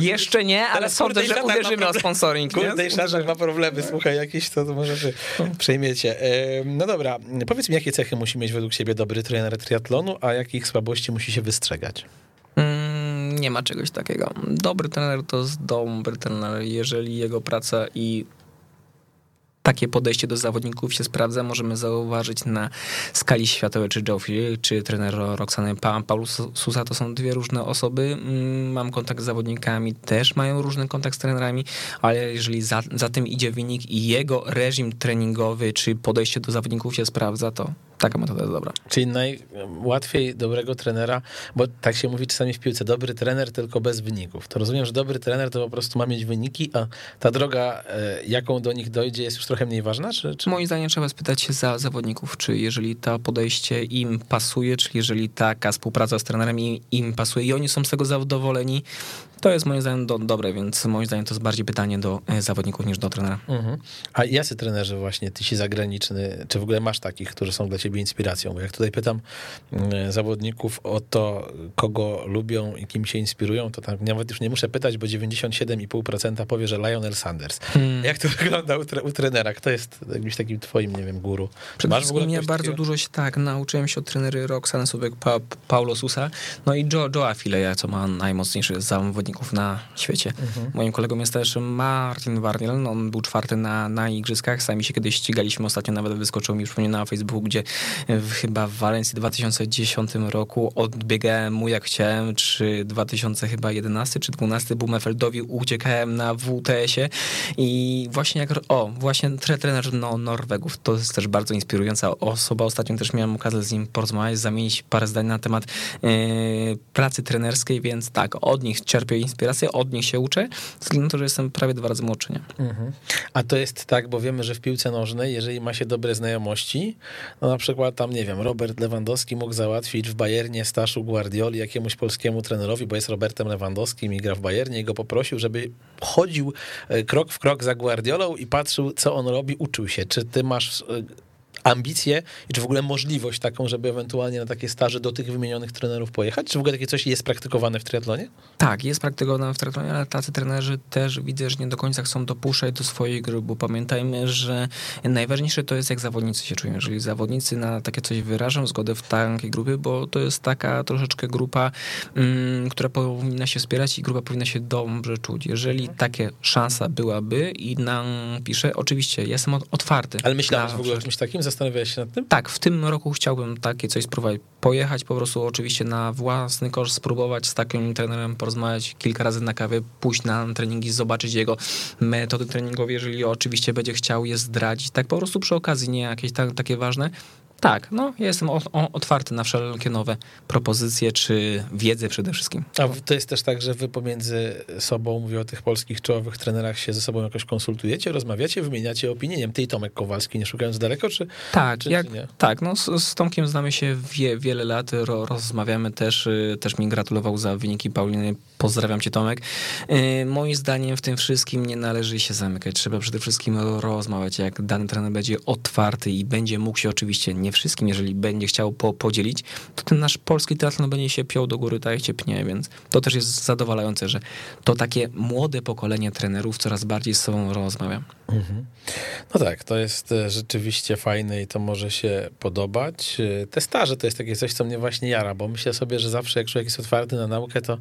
Jeszcze nie, ale sądzę, że Kurdej uwierzymy o sponsoring. nie? Kurde, Szaszak ma problemy, słuchaj, jakieś to, to może wy przejmiecie. E, No dobra, powiedz mi, jakie cechy musi mieć według ciebie dobry trener triatlonu, a jakich słabości musi się wystrzegać? Mm, nie ma czegoś takiego. Dobry trener to jest dobry trener, jeżeli jego praca i takie podejście do zawodników się sprawdza, możemy zauważyć na skali światowej, czy Joffrey, czy trener Roxany pa, Susa, to są dwie różne osoby. Mm, Mam kontakt z zawodnikami, też mają różny kontakt z trenerami, ale jeżeli za, za tym idzie wynik i jego reżim treningowy, czy podejście do zawodników się sprawdza, to taka metoda jest dobra. Czyli najłatwiej dobrego trenera, bo tak się mówi czasami w piłce, dobry trener tylko bez wyników. To rozumiem, że dobry trener to po prostu ma mieć wyniki, a ta droga, e, jaką do nich dojdzie, jest już trochę mniej ważna? Czy, czy... Moim zdaniem trzeba spytać się za zawodników, czy jeżeli to podejście im pasuje, czy jeżeli taka współpraca z trenerem im, pasuje i oni są z tego zadowoleni, to jest moim zdaniem do, dobre, więc moim zdaniem to jest bardziej pytanie do e, zawodników niż do trenera. Mhm. A jacy trenerzy właśnie, ty ci zagraniczni, czy w ogóle masz takich, którzy są dla ciebie inspiracją? Bo jak tutaj pytam mm, zawodników o to, kogo lubią i kim się inspirują, to tam nawet już nie muszę pytać, bo 97,5% powie, że Lionel Sanders. Hmm. Jak to wygląda u, tre- u trenera? Kto jest jakimś takim twoim, nie wiem, guru? Przede Masz wszystkim ja bardzo takiego? dużo się tak nauczyłem się od trenery Roxany Subek, pa, Paulo Susa, no i Joe, Fileja, co ma najmocniejszych zawodników na świecie. Mhm. Moim kolegą jest też Martin Warniel, no on był czwarty na, na igrzyskach, sami się kiedyś ścigaliśmy, ostatnio nawet wyskoczył mi przypomnę na Facebooku, gdzie w, chyba w Walencji 2010 roku odbiegałem mu jak chciałem, czy 2000 chyba 11 czy 12 Bumefeldowi uciekałem na WTS-ie i właśnie jak, o, właśnie tre, trener no, Norwegów, to jest też bardzo inspirująca osoba, ostatnio też miałem okazję z nim porozmawiać, zamienić parę zdań na temat e, pracy trenerskiej, więc tak, od nich czerpię inspirację, od nich się uczę, ze względu na to, że jestem prawie dwa razy młodszy, nie? Mhm. A to jest tak, bo wiemy, że w piłce nożnej, jeżeli ma się dobre znajomości, no na przykład tam, nie wiem, Robert Lewandowski mógł załatwić w Bayernie Staszu Guardioli jakiemuś polskiemu trenerowi, bo jest Robertem Lewandowskim i gra w Bayernie i go poprosił, żeby chodził e, krok w krok za Guardiolą i patrzył, co on robi, uczył się. Czy ty masz e, ambicje i czy w ogóle możliwość taką, żeby ewentualnie na takie staże do tych wymienionych trenerów pojechać? Czy w ogóle takie coś jest praktykowane w triatlonie? Tak, jest praktykowane w triatlonie, ale tacy trenerzy też widzę, że nie do końca chcą dopuszczać do swojej gry, bo pamiętajmy, że najważniejsze to jest, jak zawodnicy się czują. Jeżeli zawodnicy na takie coś wyrażą zgodę w takiej grupie, bo to jest taka troszeczkę grupa, mm, która powinna się wspierać i grupa powinna się dobrze czuć. Jeżeli takie szansa byłaby i nam pisze, oczywiście jestem od- otwarty. Ale myślałeś w ogóle o czymś takim? Zastanawiałeś się nad tym? tak, w tym roku chciałbym takie coś spróbować. Pojechać po prostu oczywiście na własny koszt, spróbować z takim trenerem porozmawiać kilka razy na kawie, pójść na treningi, zobaczyć jego metody treningowe, jeżeli oczywiście będzie chciał je zdradzić. Tak po prostu przy okazji, nie jakieś tak, takie ważne. Tak, no ja jestem otwarty na wszelkie nowe propozycje, czy wiedzę przede wszystkim. A to jest też tak, że wy pomiędzy sobą, mówię o tych polskich czołowych trenerach, się ze sobą jakoś konsultujecie, rozmawiacie, wymieniacie opinie? Nie wiem, ty i Tomek Kowalski, nie szukając daleko, czy... Tak, Czy- jak, czy nie? tak no z, z Tomkiem znamy się wie, wiele lat, ro, rozmawiamy też, y, też mi gratulował za wyniki Pauliny, pozdrawiam cię Tomek. Y, moim zdaniem w tym wszystkim nie należy się zamykać, trzeba przede wszystkim rozmawiać, jak dany trener będzie otwarty i będzie mógł się oczywiście, nie wszystkim, jeżeli będzie chciał po, podzielić, to ten nasz polski triatlon będzie się piął do góry, tak jak się pnie, więc to też jest zadowalające, że to takie młode pokolenie trenerów coraz bardziej z sobą rozmawia. Mhm. No tak, to jest e, rzeczywiście fajne i to może się podobać. E, Te staże to jest takie coś, co mnie właśnie jara, bo myślę sobie, że zawsze jak człowiek jest otwarty na naukę, to,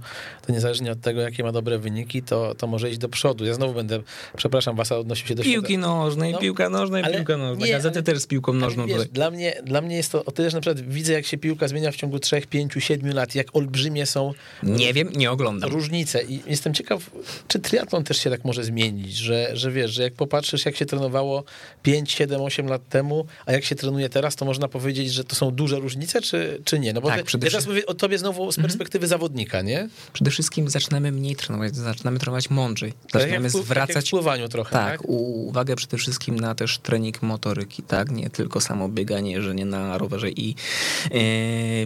to niezależnie od tego, jakie ma dobre wyniki, to, to może iść do przodu. Ja znowu będę, przepraszam was, odnosił się do Piłki nożnej, No, piłka nożna i piłka nożna. Gazety też z piłką nożną wiesz, tutaj. dla, mnie, dla mnie jest to o tyle, że na przykład widzę, jak się piłka zmienia w ciągu 3, 5, 7 lat, jak olbrzymie są Nie wiem, nie oglądam. różnice. I jestem ciekaw, czy triatlon też się tak może zmienić, że, że wiesz, że jak popatrzysz, jak się trenowało 5, 7, 8 lat temu, a jak się trenuje teraz, to można powiedzieć, że to są duże różnice, czy, czy nie? No bo Tak, ty, ja teraz mówię o tobie znowu z perspektywy zawodnika, nie? Przede wszystkim zaczynamy mniej trenować, zaczynamy trenować mądrzej. Tak Zaczynamy jak w- tak jak w zwracać pływaniu trochę, tak? tak, uwagę przede wszystkim na też trening motoryki, tak, nie tylko samo bieganie, jeżdżenie na rowerze i e,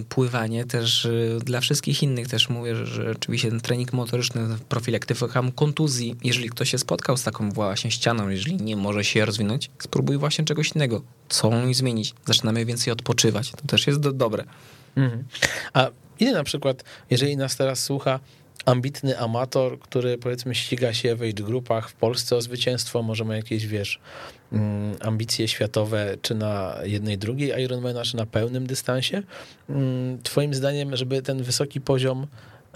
pływanie, też e, dla wszystkich innych też mówię, że, oczywiście ten trening motoryczny, profilaktyka kontuzji, jeżeli ktoś się spotkał z taką właśnie ścianą, jeżeli nie może się rozwinąć, spróbuj właśnie czegoś innego, co zmienić. Zaczynamy więcej odpoczywać, to też jest do, dobre. Mhm. A ile na przykład, jeżeli nas teraz słucha ambitny amator, który powiedzmy ściga się w age grupach w Polsce o zwycięstwo, może ma jakieś, wiesz, mm, ambicje światowe, czy na jednej, drugiej Ironmana, czy na pełnym dystansie. Mm, Twoim zdaniem, żeby ten wysoki poziom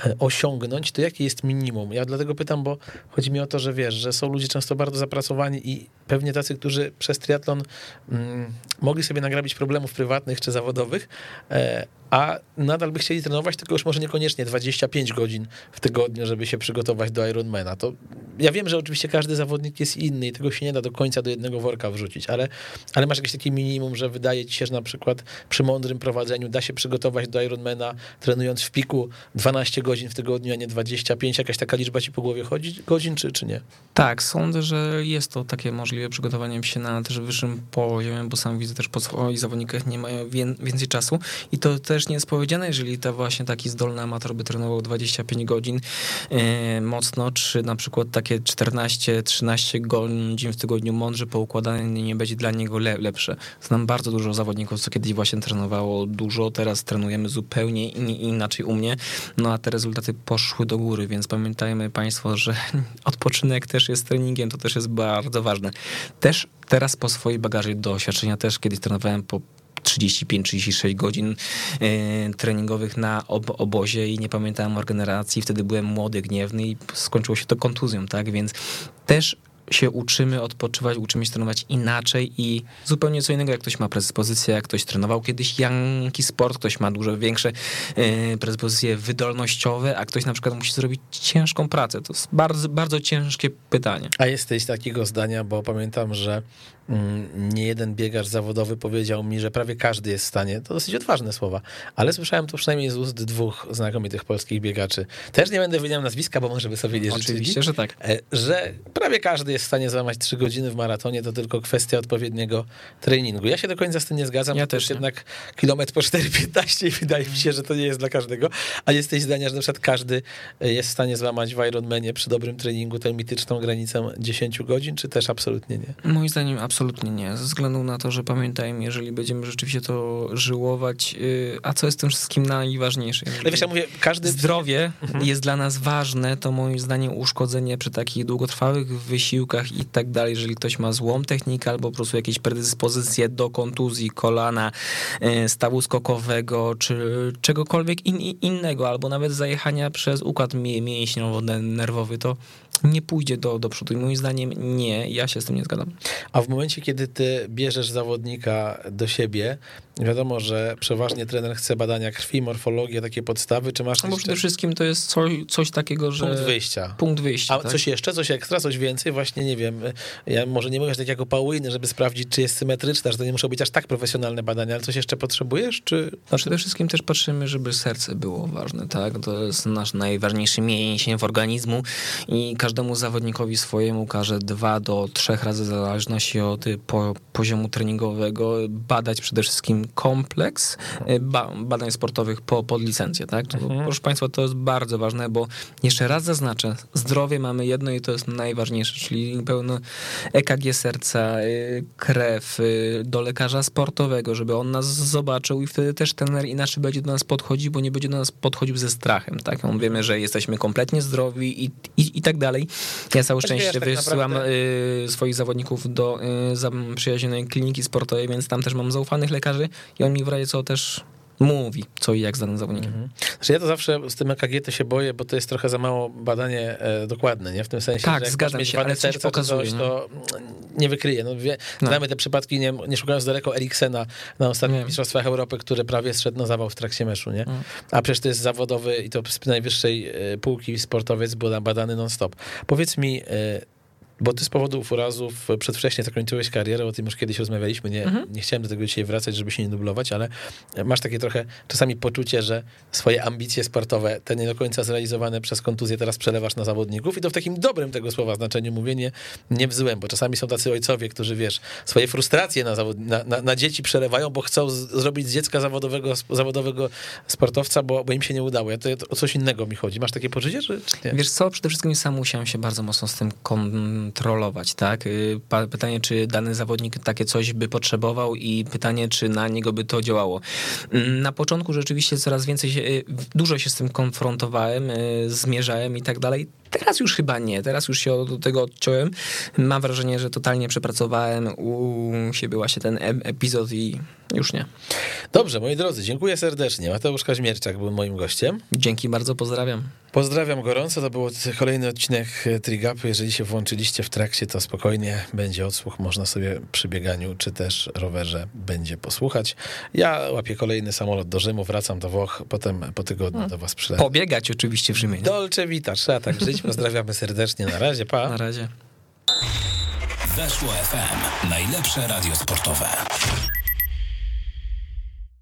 e, osiągnąć, to jakie jest minimum? Ja dlatego pytam, bo chodzi mi o to, że wiesz, że są ludzie często bardzo zapracowani i pewnie tacy, którzy przez triatlon mm, mogli sobie nagrabić problemów prywatnych czy zawodowych, e, a nadal by chcieli trenować, tylko już może niekoniecznie 25 godzin w tygodniu, żeby się przygotować do Ironmana. To ja wiem, że oczywiście każdy zawodnik jest inny i tego się nie da do końca do jednego worka wrzucić, ale, ale masz jakieś takie minimum, że wydaje ci się, że na przykład przy mądrym prowadzeniu da się przygotować do Ironmana, trenując w piku 12 godzin w tygodniu, a nie 25. Jakaś taka liczba ci po głowie chodzi, godzin, czy, czy nie? Tak, sądzę, że jest to takie możliwe przygotowanie się na też wyższym poziomie, bo sam widzę też po swoich zawodnikach nie mają więcej czasu i to też nie jest jeżeli to właśnie taki zdolny amator by trenował 25 godzin e, mocno, czy na przykład takie 14-13 godzin w tygodniu mądrze poukładane nie będzie dla niego le lepsze. Znam bardzo dużo zawodników, co kiedyś właśnie trenowało dużo, teraz trenujemy zupełnie in inaczej u mnie, no a te rezultaty poszły do góry, więc pamiętajmy Państwo, że odpoczynek też jest treningiem, to też jest bardzo ważne. Też teraz po swojej bagaży doświadczenia też kiedyś trenowałem po 35-36 godzin e, treningowych na ob obozie i nie pamiętałem o regeneracji. Wtedy byłem młody, gniewny i skończyło się to kontuzją, tak? Więc też się uczymy odpoczywać, uczymy się trenować inaczej i zupełnie co innego, jak ktoś ma predyspozycję, jak ktoś trenował kiedyś janki sport, ktoś ma dużo większe e, predyspozycje wydolnościowe, a ktoś na przykład musi zrobić ciężką pracę. To jest bardzo, bardzo ciężkie pytanie. A jesteś takiego zdania, bo pamiętam, że nie jeden biegacz zawodowy powiedział mi, że prawie każdy jest w stanie, to dosyć odważne słowa, ale słyszałem to przynajmniej z ust dwóch znakomitych polskich biegaczy. Też nie będę wymieniał nazwiska, bo może by sobie nie życzyli. Oczywiście, że tak. E, że prawie każdy jest w stanie złamać 3 godziny w maratonie, to tylko kwestia odpowiedniego treningu. Ja się do końca z tym nie zgadzam. Ja też nie. jednak kilometr po 4,15 i wydaje mi się, że to nie jest dla każdego. A jesteś zdania, że na przykład każdy jest w stanie złamać w Ironmanie przy dobrym treningu tę mityczną granicę 10 godzin, czy też absolutnie nie? Moim zdaniem absolutnie nie, ze względu na to, że pamiętajmy, jeżeli będziemy rzeczywiście to żyłować, yy, a co jest tym wszystkim najważniejsze? Ale wiesz, ja mówię, każdy... Zdrowie jest dla nas ważne, to moim zdaniem uszkodzenie przy takich długotrwałych wysiłkach i tak dalej, jeżeli ktoś ma złą technikę albo po prostu jakieś predyspozycje do kontuzji kolana, e, stawu skokowego, czy czegokolwiek in, innego, albo nawet zajechania przez układ mię- mięśniowo-nerwowy, to nie pójdzie do, do przodu. I moim zdaniem nie, ja się z tym nie zgadzam. A w momencie, kiedy ty bierzesz zawodnika do siebie, wiadomo, że przeważnie trener chce badania krwi, morfologię, takie podstawy, czy masz No przede wszystkim to jest coś, coś takiego, że... punkt wyjścia? Punkt wyjścia, A tak? coś jeszcze, coś ekstra, coś więcej? Właśnie nie wiem. Ja może nie mówię tak jako Pauline, żeby sprawdzić, czy jest symetryczna, że to nie muszą być aż tak profesjonalne badania, ale coś jeszcze potrzebujesz, czy... No przede wszystkim też patrzymy, żeby serce było ważne, tak? To jest nasz najważniejszy mięsień w organizmu i każdemu zawodnikowi swojemu każe dwa do trzech razy w zależności od y, po, poziomu treningowego badać przede wszystkim kompleks ba, badań sportowych po, pod licencję, tak? To, Proszę Państwa, to jest bardzo ważne, bo jeszcze raz zaznaczę, zdrowie mamy jedno i to jest najważniejsze, czyli pełno EKG serca, y, krew y, do lekarza sportowego, żeby on nas zobaczył i wtedy też trener inaczej będzie do nas podchodzić, bo nie będzie do nas podchodził ze strachem, tak? On wiemy, że jesteśmy kompletnie zdrowi i, i, i tak dalej. Ja całe szczęście tak wysyłam naprawdę- swoich zawodników do zaprzyjaźnionej kliniki sportowej, więc tam też mam zaufanych lekarzy i on mi w razie co też mówi, co i jak z danym zawodnikiem. Znaczy ja to zawsze z tym EKG to się boję, bo to jest trochę za mało badanie e, dokładne, nie? W tym sensie, Tak, że jak zgadzam się, ale coś serca, to, pokazuje, coś, nie? to nie wykryje. No, wie, No. Znamy te przypadki, nie, nie szukając daleko, Eriksena na ostatnich. Mistrzostwach Europy, który prawie zszedł na zawał w trakcie meczu, nie? Mm. A przecież to jest zawodowy i to z najwyższej e, półki sportowiec był badany non-stop. Powiedz mi, e, bo ty z powodów urazów przedwcześnie zakończyłeś karierę, o tym już kiedyś rozmawialiśmy, nie, Mhm. nie chciałem do tego dzisiaj wracać, żeby się nie dublować, ale masz takie trochę czasami poczucie, że swoje ambicje sportowe, te nie do końca zrealizowane przez kontuzję teraz przelewasz na zawodników i to w takim dobrym tego słowa znaczeniu mówię, nie, nie w złym, bo czasami są tacy ojcowie, którzy wiesz, swoje frustracje na, zawod, na, na, na dzieci przelewają, bo chcą z, zrobić z dziecka zawodowego, zawodowego sportowca, bo, bo im się nie udało. Ja to, to o coś innego mi chodzi. Masz takie poczucie, nie? Wiesz co, przede wszystkim sam musiałem się bardzo mocno z tym kontrolować, tak? Y, Pytanie, czy dany zawodnik takie coś by potrzebował i pytanie, czy na niego by to działało. Mm, Na początku rzeczywiście coraz więcej, y, dużo się z tym konfrontowałem, y, zmierzałem i tak dalej. Teraz już chyba nie, teraz już się od tego odciąłem. Mam wrażenie, że totalnie przepracowałem u siebie właśnie ten e- epizod i Już nie. Dobrze, moi drodzy, dziękuję serdecznie. Mateusz Kaźmierczak był moim gościem. Dzięki bardzo, pozdrawiam. Pozdrawiam gorąco. To był kolejny odcinek Trigapu. Jeżeli się włączyliście w trakcie, to spokojnie będzie odsłuch. Można sobie przy bieganiu czy też rowerze będzie posłuchać. Ja łapię kolejny samolot do Rzymu, wracam do Włoch, potem po tygodniu do was przylecę. Pobiegać oczywiście w Rzymie. nie? Dolce Vita, trzeba tak żyć. Pozdrawiamy serdecznie. Na razie, pa. Na razie. Weszło FM. Najlepsze radio sportowe.